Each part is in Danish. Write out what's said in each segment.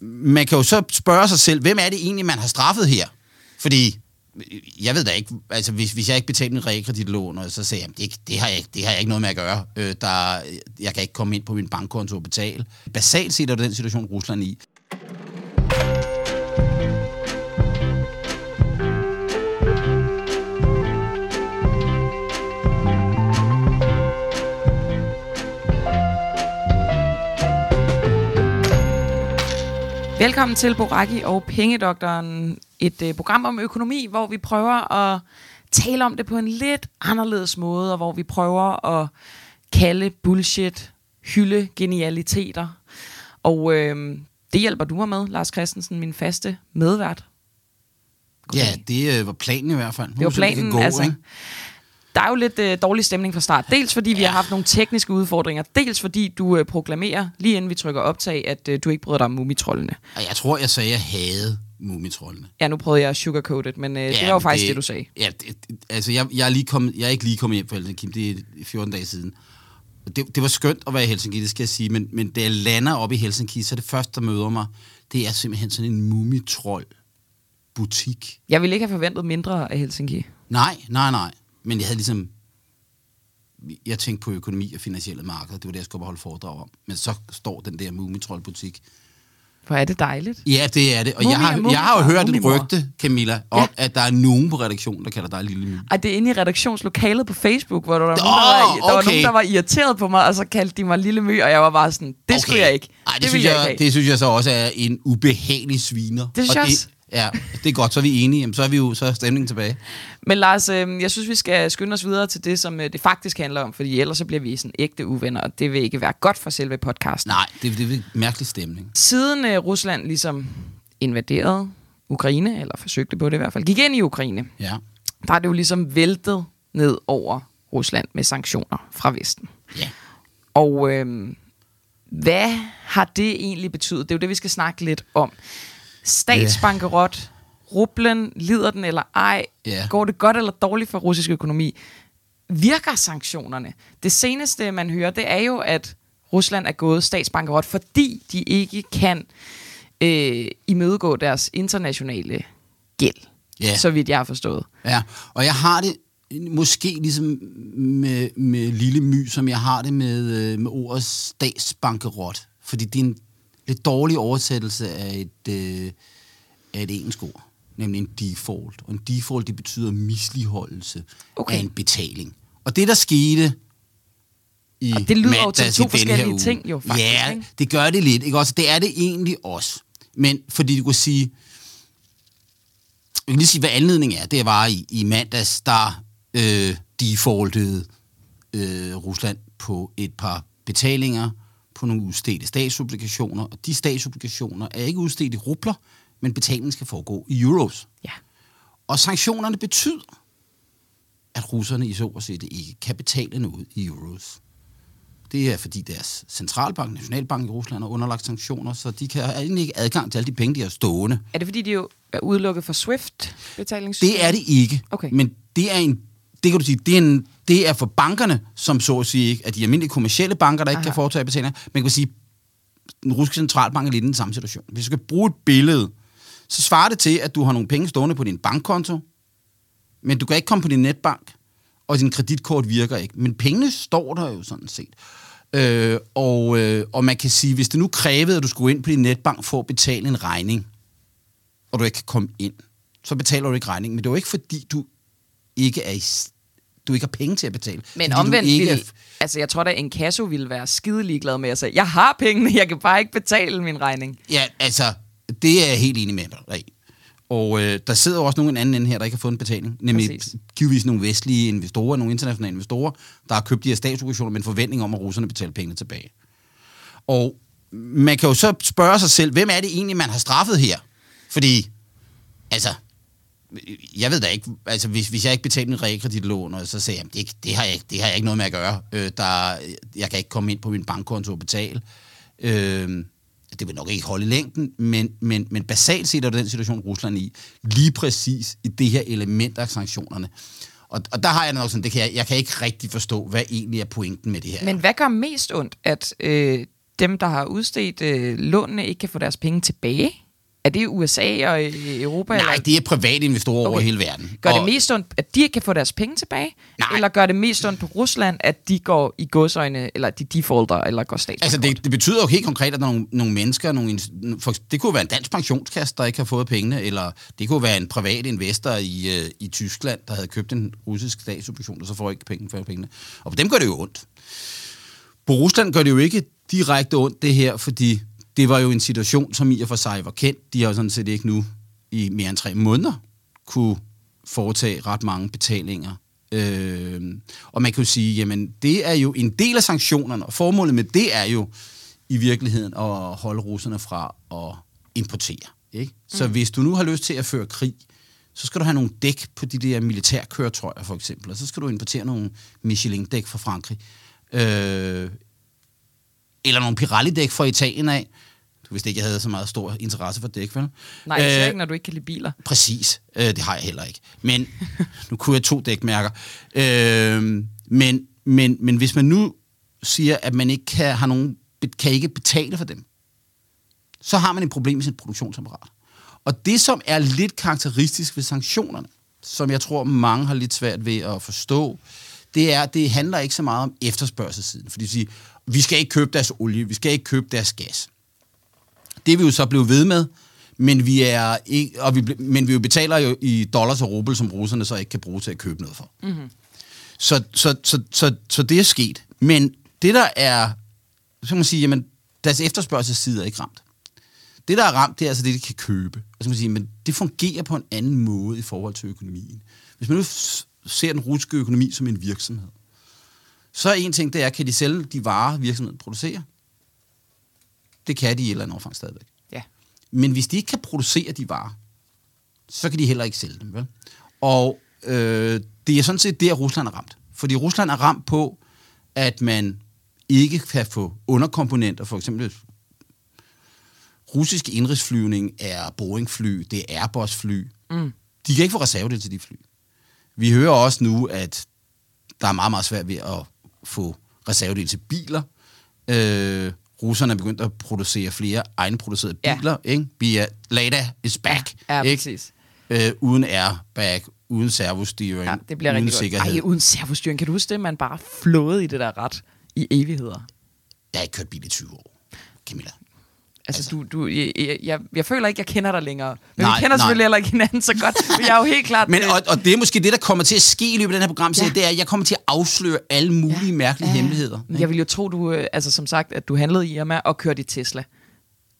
man kan jo så spørge sig selv, hvem er det egentlig, man har straffet her? Fordi, jeg ved da ikke, altså hvis, hvis jeg ikke betalte min realkreditlån, og så sagde jeg, det, det, har jeg, ikke- det har jeg ikke noget med at gøre. Øh, der, jeg kan ikke komme ind på min bankkonto og betale. Basalt set er det den situation, Rusland er i. Velkommen til Boraki og Pengedoktoren, et øh, program om økonomi, hvor vi prøver at tale om det på en lidt anderledes måde, og hvor vi prøver at kalde bullshit, hylde genialiteter. Og øh, det hjælper du mig med, Lars Christensen, min faste medvært. Ja, det øh, var planen i hvert fald. Det var planen, gå, altså. Ikke? Der er jo lidt øh, dårlig stemning fra start. Dels fordi vi har haft nogle tekniske udfordringer. Dels fordi du øh, proklamerer, lige inden vi trykker optag, at øh, du ikke bryder dig om mumitrollene. Og jeg tror, jeg sagde, at jeg havde mumitrollene. Ja, nu prøvede jeg at sugarcoat it, men øh, det var jo faktisk det, det du sagde. Ja, det, altså jeg, jeg, er lige kommet, jeg er ikke lige kommet hjem fra Helsinki, det er 14 dage siden. Det, det var skønt at være i Helsinki, det skal jeg sige, men, men da jeg lander op i Helsinki, så er det første, der møder mig, det er simpelthen sådan en mumitroll butik. Jeg ville ikke have forventet mindre af Helsinki. Nej, nej, nej. Men jeg havde ligesom... Jeg tænkte på økonomi og finansielle markeder. Det var det, jeg skulle holde foredrag om. Men så står den der mumitroll-butik. Hvor er det dejligt. Ja, det er det. Og Mumie jeg har, jeg har jo hørt et rygte, Camilla, om, Ja. at der er nogen på redaktionen, der kalder dig Lille Mumie. Ej, det er inde i redaktionslokalet på Facebook, hvor der var, nogen, der, var, der var okay. nogen, der var irriteret på mig, og så kaldte de mig Lille Mø, og jeg var bare sådan, det okay. skulle jeg ikke. Ej, det, det synes jeg, jeg, det synes jeg så også er en ubehagelig sviner. Det synes Og jeg også. Ja, det er godt, så er vi enige. Jamen, så er vi jo så er stemningen tilbage. Men Lars, øh, jeg synes, vi skal skynde os videre til det, som øh, det faktisk handler om, fordi ellers så bliver vi sådan ægte uvenner, og det vil ikke være godt for selve podcasten. Nej, det, det er en mærkelig stemning. Siden øh, Rusland ligesom invaderede Ukraine, eller forsøgte på det i hvert fald, gik ind i Ukraine, Ja. der er det jo ligesom væltet ned over Rusland med sanktioner fra Vesten. Ja. Og øh, hvad har det egentlig betydet? Det er jo det, vi skal snakke lidt om. Statsbankerot, rublen, lider den eller ej? Ja. Går det godt eller dårligt for russisk økonomi? Virker sanktionerne? Det seneste, man hører, det er jo, at Rusland er gået statsbankerot, fordi de ikke kan øh, imødegå deres internationale gæld, Ja. så vidt jeg har forstået. Ja, og jeg har det måske ligesom med, med Lille My, som jeg har det med, øh, med ordet statsbankerot. Fordi det er en lidt dårlig oversættelse af et, øh, af et engelsk ord, nemlig en default. Og en default, det betyder misligeholdelse Okay. af en betaling. Og det, der skete i Og det lyder jo til to forskellige uge- ting jo, faktisk, Ja, ikke? det gør det lidt. Ikke? Også, det er det egentlig også. Men fordi du kunne sige, jeg kan lige sige, hvad anledningen er. Det var i, i mandags, der øh, defaultede øh, Rusland på et par betalinger på nogle udstedte statsobligationer. Og de statsobligationer er ikke udstedt i rubler, men betalingen skal foregå i euros. Ja. Og sanktionerne betyder, at russerne i så at sige ikke kan betale noget i euros. Det er fordi deres centralbank, Nationalbank i Rusland, er underlagt sanktioner, så de kan egentlig ikke adgang til alle de penge, de har stående. Er det fordi, de jo er udelukket fra SWIFT-betalingssystem? Det er det ikke. Okay. Men det er en det kan du sige, det er, en, det er for bankerne, som så at sige ikke, at de almindelige kommercielle banker, der ikke Aha. kan foretage betalinger. Man kan sige, den russiske centralbank er lidt i den samme situation. Hvis du skal bruge et billede, så svarer det til, at du har nogle penge stående på din bankkonto, men du kan ikke komme på din netbank, og din kreditkort virker ikke. Men pengene står der jo sådan set. Øh, og, øh, og man kan sige, hvis det nu krævede, at du skulle ind på din netbank for at betale en regning, og du ikke kan komme ind, så betaler du ikke regningen. Men det er jo ikke fordi, du ikke er i, du ikke har penge til at betale. Men omvendt, ikke ville, altså jeg tror da, en kasso ville være skide ligeglad med at sige, jeg har pengene, jeg kan bare ikke betale min regning. Ja, altså, det er jeg helt enig med dig. Og øh, der sidder også nogen anden ende her, der ikke har fået en betaling. Nemlig Præcis. givetvis nogle vestlige investorer, nogle internationale investorer, der har købt de her statsobligationer med en forventning om, at russerne betaler pengene tilbage. Og man kan jo så spørge sig selv, hvem er det egentlig, man har straffet her? Fordi, altså, jeg ved da ikke, altså hvis, hvis jeg ikke betalte min realkreditlån, og så sagde jeg, det, det, har jeg, ikke- det har jeg ikke noget med at gøre. Øh, der, jeg kan ikke komme ind på min bankkonto og betale. Øh, det vil nok ikke holde i længden, men, men, men basalt set er det den situation, Rusland er i, lige præcis i det her element af sanktionerne. Og, og der har jeg nok sådan, det kan jeg, jeg kan ikke rigtig forstå, hvad egentlig er pointen med det her. Men hvad gør mest ondt? At øh, dem, der har udstedt øh, lånene, ikke kan få deres penge tilbage? Er det USA og Europa? Nej, eller? det er private investorer okay. over hele verden. Gør det Og- mest ondt, at de kan få deres penge tilbage? Nej. Eller gør det mest ondt på Rusland, at de går i godsøjne, eller de defaulter, eller går stat? Altså, det, det betyder jo helt konkret, at nogle, nogle mennesker, nogle, for, det kunne være en dansk pensionskasse, der ikke har fået pengene, eller det kunne være en privat investor i, øh, i Tyskland, der havde købt en russisk statsobligation, og så får ikke penge for pengene. Og på dem gør det jo ondt. På Rusland gør det jo ikke direkte ondt, det her, fordi det var jo en situation, som i og for sig var kendt. De har jo sådan set ikke nu i mere end tre måneder kunne foretage ret mange betalinger. Øh, og man kan jo sige, jamen det er jo en del af sanktionerne, og formålet med det er jo i virkeligheden at holde russerne fra at importere. Ikke? Så Mm. hvis du nu har lyst til at føre krig, så skal du have nogle dæk på de der militærkøretøjer for eksempel, og så skal du importere nogle Michelin-dæk fra Frankrig. Øh, eller nogle Pirelli-dæk fra Italien af. Du vidste ikke, jeg havde så meget stor interesse for dæk, vel? Nej, det Øh, ikke, når du ikke kan lide biler. Præcis. Øh, det har jeg heller ikke. Men nu kunne jeg to dækmærker. Øh, men, men, men hvis man nu siger, at man ikke kan, har nogen, kan ikke betale for dem, så har man et problem med sit produktionsapparat. Og det, som er lidt karakteristisk ved sanktionerne, som jeg tror, mange har lidt svært ved at forstå, det er, det handler ikke så meget om efterspørgselssiden. Fordi de siger, vi skal ikke købe deres olie, vi skal ikke købe deres gas. Det vil jo så blive ved med, men vi, er ikke, og vi, men vi jo betaler jo i dollars og rubel, som russerne så ikke kan bruge til at købe noget for. Mm-hmm. Så, så, så, så, så det er sket. Men det, der er, så kan man sige, jamen, deres efterspørgselsside er ikke ramt. Det, der er ramt, det er altså det, de kan købe. Og så kan man sige, men det fungerer på en anden måde i forhold til økonomien. Hvis man nu ser den russiske økonomi som en virksomhed, så er en ting, det er, kan de sælge de varer, virksomheden producerer? Det kan de i et eller andet omfang stadigvæk. Ja. Men hvis de ikke kan producere de varer, så kan de heller ikke sælge dem, vel? Og øh, det er sådan set der, Rusland er ramt. Fordi Rusland er ramt på, at man ikke kan få underkomponenter, for eksempel russisk indrigsflyvning er Boeing-fly, det er Airbus-fly. Mm. De kan ikke få reservedel til de fly. Vi hører også nu, at der er meget, meget svært ved at få reservedel til biler. Øh, russerne er begyndt at producere flere egenproducerede Ja. biler. Ikke? Via Lada is back. Ja, ikke? præcis. Øh, uden airbag, uden servostyring, Ja, det bliver uden rigtig sikkerhed. godt. Ej, uden servostyring. Kan du huske det, man bare flåede i det der ret i evigheder? Jeg har ikke kørt bil i 20 år, Camilla. Altså, altså. Du, du, jeg, jeg, jeg, føler ikke, jeg kender dig længere. Men Nej, vi kender nej. selvfølgelig heller ikke hinanden så godt. Men jeg er jo helt klart... Men, og, og det er måske det, der kommer til at ske i løbet af den her program, Ja. det er, at jeg kommer til at afsløre alle mulige ja. mærkelige ja. hemmeligheder. Jeg vil jo tro, du, øh, altså som sagt, at du handlede i Irma og kørte i Tesla.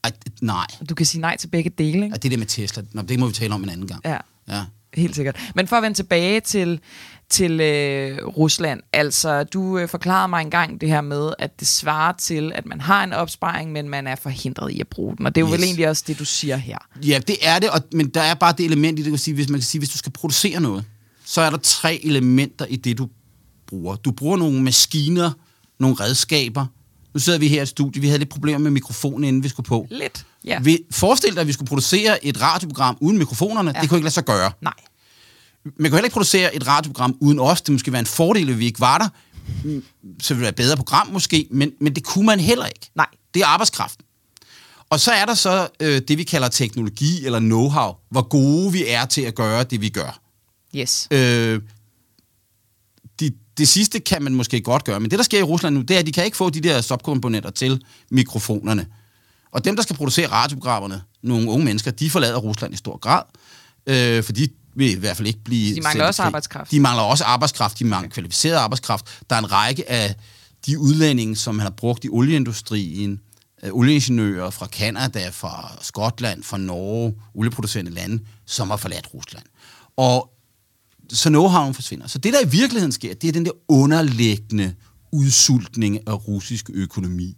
Ej, nej, Du kan sige nej til begge dele, ikke? Ej, det der med Tesla, Nå, det må vi tale om en anden gang. Ja. ja. Helt sikkert. Men for at vende tilbage til, til øh, Rusland, altså du øh, forklarede mig engang det her med, at det svarer til, at man har en opsparing, men man er forhindret i at bruge den. Og det er jo yes. vel egentlig også det, du siger her. Ja, det er det, og, men der er bare det element i det, kan sige, hvis man kan sige, hvis du skal producere noget, så er der tre elementer i det, du bruger. Du bruger nogle maskiner, nogle redskaber. Nu sidder vi her i studiet, vi havde lidt problemer med mikrofonen, inden vi skulle på. Lidt, ja. Vi, forestil dig, at vi skulle producere et radioprogram uden mikrofonerne. Ja. Det kunne ikke lade sig gøre. Nej. Man kan heller ikke producere et radioprogram uden os. Det måske være en fordel, at vi ikke var der. Mm, Så ville det være et bedre program måske, men, men det kunne man heller ikke. Nej. Det er arbejdskraften. Og så er der så øh, det, vi kalder teknologi eller know-how. Hvor gode vi er til at gøre det, vi gør. Yes. Øh, de, det sidste kan man måske godt gøre, men det, der sker i Rusland nu, det er, at de kan ikke få de der subkomponenter til mikrofonerne. Og dem, der skal producere radioprogrammerne, nogle unge mennesker, de forlader Rusland i stor grad, øh, for de vil i hvert fald ikke blive... De mangler også krig. arbejdskraft. De mangler også arbejdskraft, de mangler kvalificeret arbejdskraft. Der er en række af de udlændinge, som man har brugt i olieindustrien, øh, olieingeniører fra Kanada, fra Skotland, fra Norge, olieproducerende lande, som har forladt Rusland. Og så know-howen forsvinder. Så det, der i virkeligheden sker, det er den der underliggende udsultning af russisk økonomi.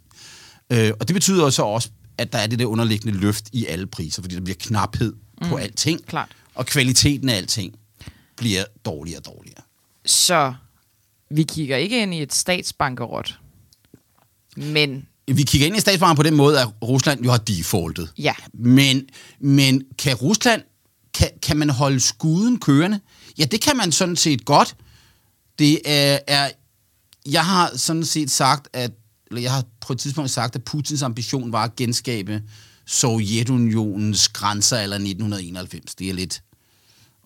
Øh, og det betyder så også, at der er det der underliggende løft i alle priser, fordi der bliver knaphed mm. på alting. klart. Og kvaliteten af alting bliver dårligere og dårligere. Så vi kigger ikke ind i et statsbankerot. Men Vi kigger ind i statsbanken på den måde, at Rusland jo har defaultet. ja, Men, men kan Rusland, kan, kan man holde skuden kørende? Ja, det kan man sådan set godt. Det er, er jeg har sådan set sagt, at jeg har på et tidspunkt sagt, at Putins ambition var at genskabe Sovjetunionens grænser eller 1991. Det er lidt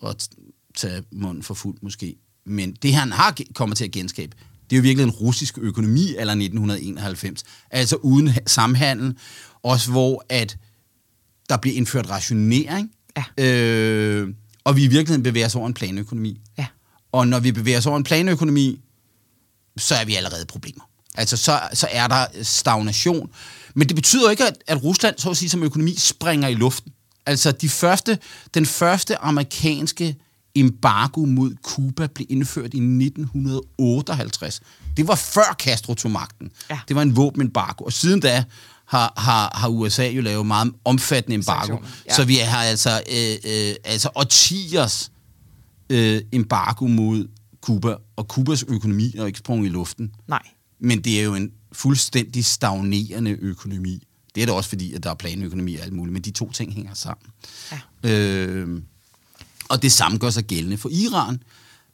at tage munden for fuld måske. Men det, han har kommet til at genskabe, det er jo virkelig en russisk økonomi eller 1991. Altså uden samhandel. Også hvor at der bliver indført rationering. Ja. Øh, og vi i virkeligheden bevæger os over en planøkonomi. Ja. Og når vi bevæger os over en planøkonomi, så er vi allerede problemer. Altså, så, så er der stagnation. Men det betyder ikke, at, at Rusland, så at sige, som økonomi, springer i luften. Altså, de første, den første amerikanske embargo mod Cuba blev indført i 1958. Det var før Castro tog magten. Ja. Det var en våbenembargo. Og siden da har, har, har USA jo lavet meget omfattende embargo. Sanktioner, ja. Så vi har altså, øh, øh, altså årtiers øh, embargo mod Cuba, og Cubas økonomi er ikke sprunget i luften. Nej. Men det er jo en fuldstændig stagnerende økonomi. Det er det også fordi, at der er planøkonomi og alt muligt, men de to ting hænger sammen. Ja. Øh, og det samme gør sig gældende for Iran,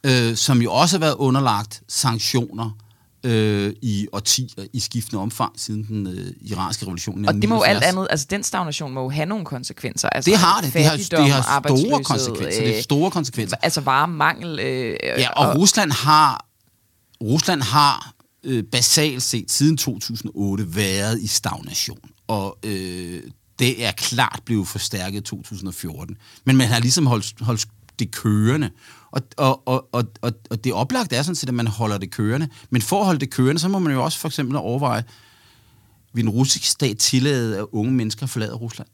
øh, som jo også har været underlagt sanktioner øh, i årtier i skiftende omfang siden den øh, iranske revolution. i Og det må jo 79. alt andet, altså den stagnation må jo have nogle konsekvenser. Altså, Det har det. Det har, det har store konsekvenser. Det er øh, store konsekvenser. Altså varemangel. Øh, Ja, og Rusland har, Rusland har øh, basalt set siden 2008 været i stagnation. Og øh, det er klart blevet forstærket i 2014. Men man har ligesom holdt, holdt det kørende. Og, og, og, og, og, det oplagt er sådan set, at man holder det kørende. Men for at holde det kørende, så må man jo også for eksempel overveje, vil en russisk stat tillade, at unge mennesker forlader Rusland?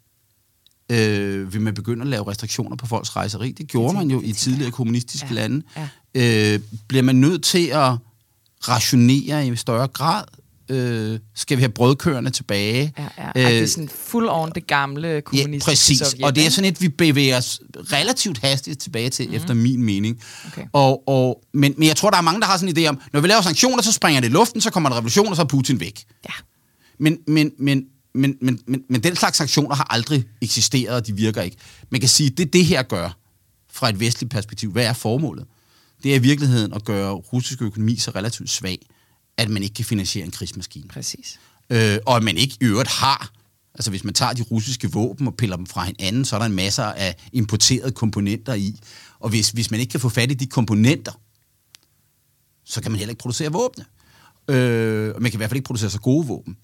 Øh, vil man begynde at lave restriktioner på folks rejseri? Det gjorde man jo i tidligere kommunistiske Ja, lande. ja. Øh, bliver man nødt til at rationere i større grad? Øh, skal vi have brødkørende tilbage? Ja, ja. Ej, det er sådan full on det gamle Ja, kommunistiske præcis. Sovjet, og det er sådan et, vi bevæger os relativt hastigt tilbage til, mm. efter min mening. Okay. Og, og, men, men jeg tror, der er mange, der har sådan en idé om, når vi laver sanktioner, så springer det i luften, så kommer der revolution, og så er Putin væk. Ja. Men, men, men, men, men, men, men den slags sanktioner har aldrig eksisteret, og de virker ikke. Man kan sige, det det her gør, fra et vestligt perspektiv, hvad er formålet? Det er i virkeligheden at gøre russisk økonomi så relativt svag, at man ikke kan finansiere en krigsmaskine. Præcis. Øh, og at man ikke i øvrigt har, altså hvis man tager de russiske våben og piller dem fra hinanden, så er der en masse af importerede komponenter i. Og hvis, hvis man ikke kan få fat i de komponenter, så kan man heller ikke producere våbne. Øh, og man kan i hvert fald ikke producere så gode våben.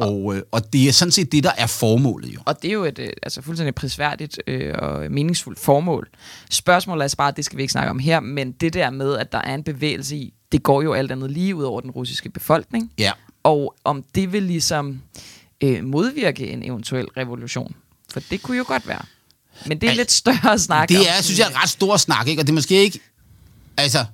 Og, øh, og det er sådan set det, der er formålet jo. Og det er jo et øh, altså fuldstændig prisværdigt øh, og meningsfuldt formål. Spørgsmålet er altså bare, det skal vi ikke snakke om her, men det der med, at der er en bevægelse i, det går jo alt andet lige ud over den russiske befolkning. Ja. Og om det vil ligesom øh, modvirke en eventuel revolution. For det kunne jo godt være. Men det er Al- lidt større snak. Det om er, sådan, synes jeg, en ret stor snak, ikke? Og det er måske ikke... Altså,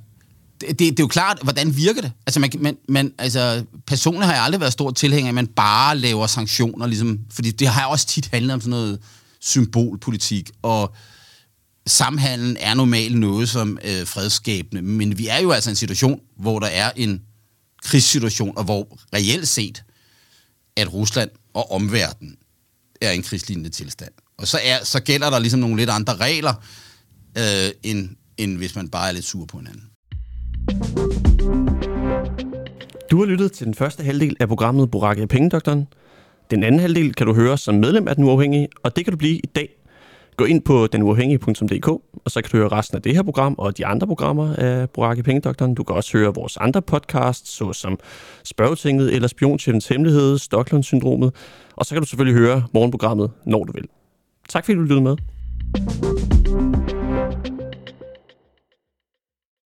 det, det, er jo klart, hvordan virker det? Altså, man, man, man, altså, personligt har jeg aldrig været stor tilhænger af, at man bare laver sanktioner, ligesom, fordi det har også tit handlet om sådan noget symbolpolitik, og samhandlen er normalt noget som øh, fredsskabende, men vi er jo altså i en situation, hvor der er en krigssituation, og hvor reelt set, at Rusland og omverdenen er i en krigslignende tilstand. Og så, er, så gælder der ligesom nogle lidt andre regler, øh, end, end hvis man bare er lidt sur på hinanden. Du har lyttet til den første halvdel af programmet Boracke Pengedoktoren. Den anden halvdel kan du høre som medlem af Den Uafhængige, og det kan du blive i dag. Gå ind på denuafhængige.dk, og så kan du høre resten af det her program og de andre programmer af Boracke Pengedoktoren. Du kan også høre vores andre podcasts, såsom Spørgetinget eller Spionchefens Hemmelighed, Stockholm-syndromet, og så kan du selvfølgelig høre morgenprogrammet, når du vil. Tak fordi du lyttede med.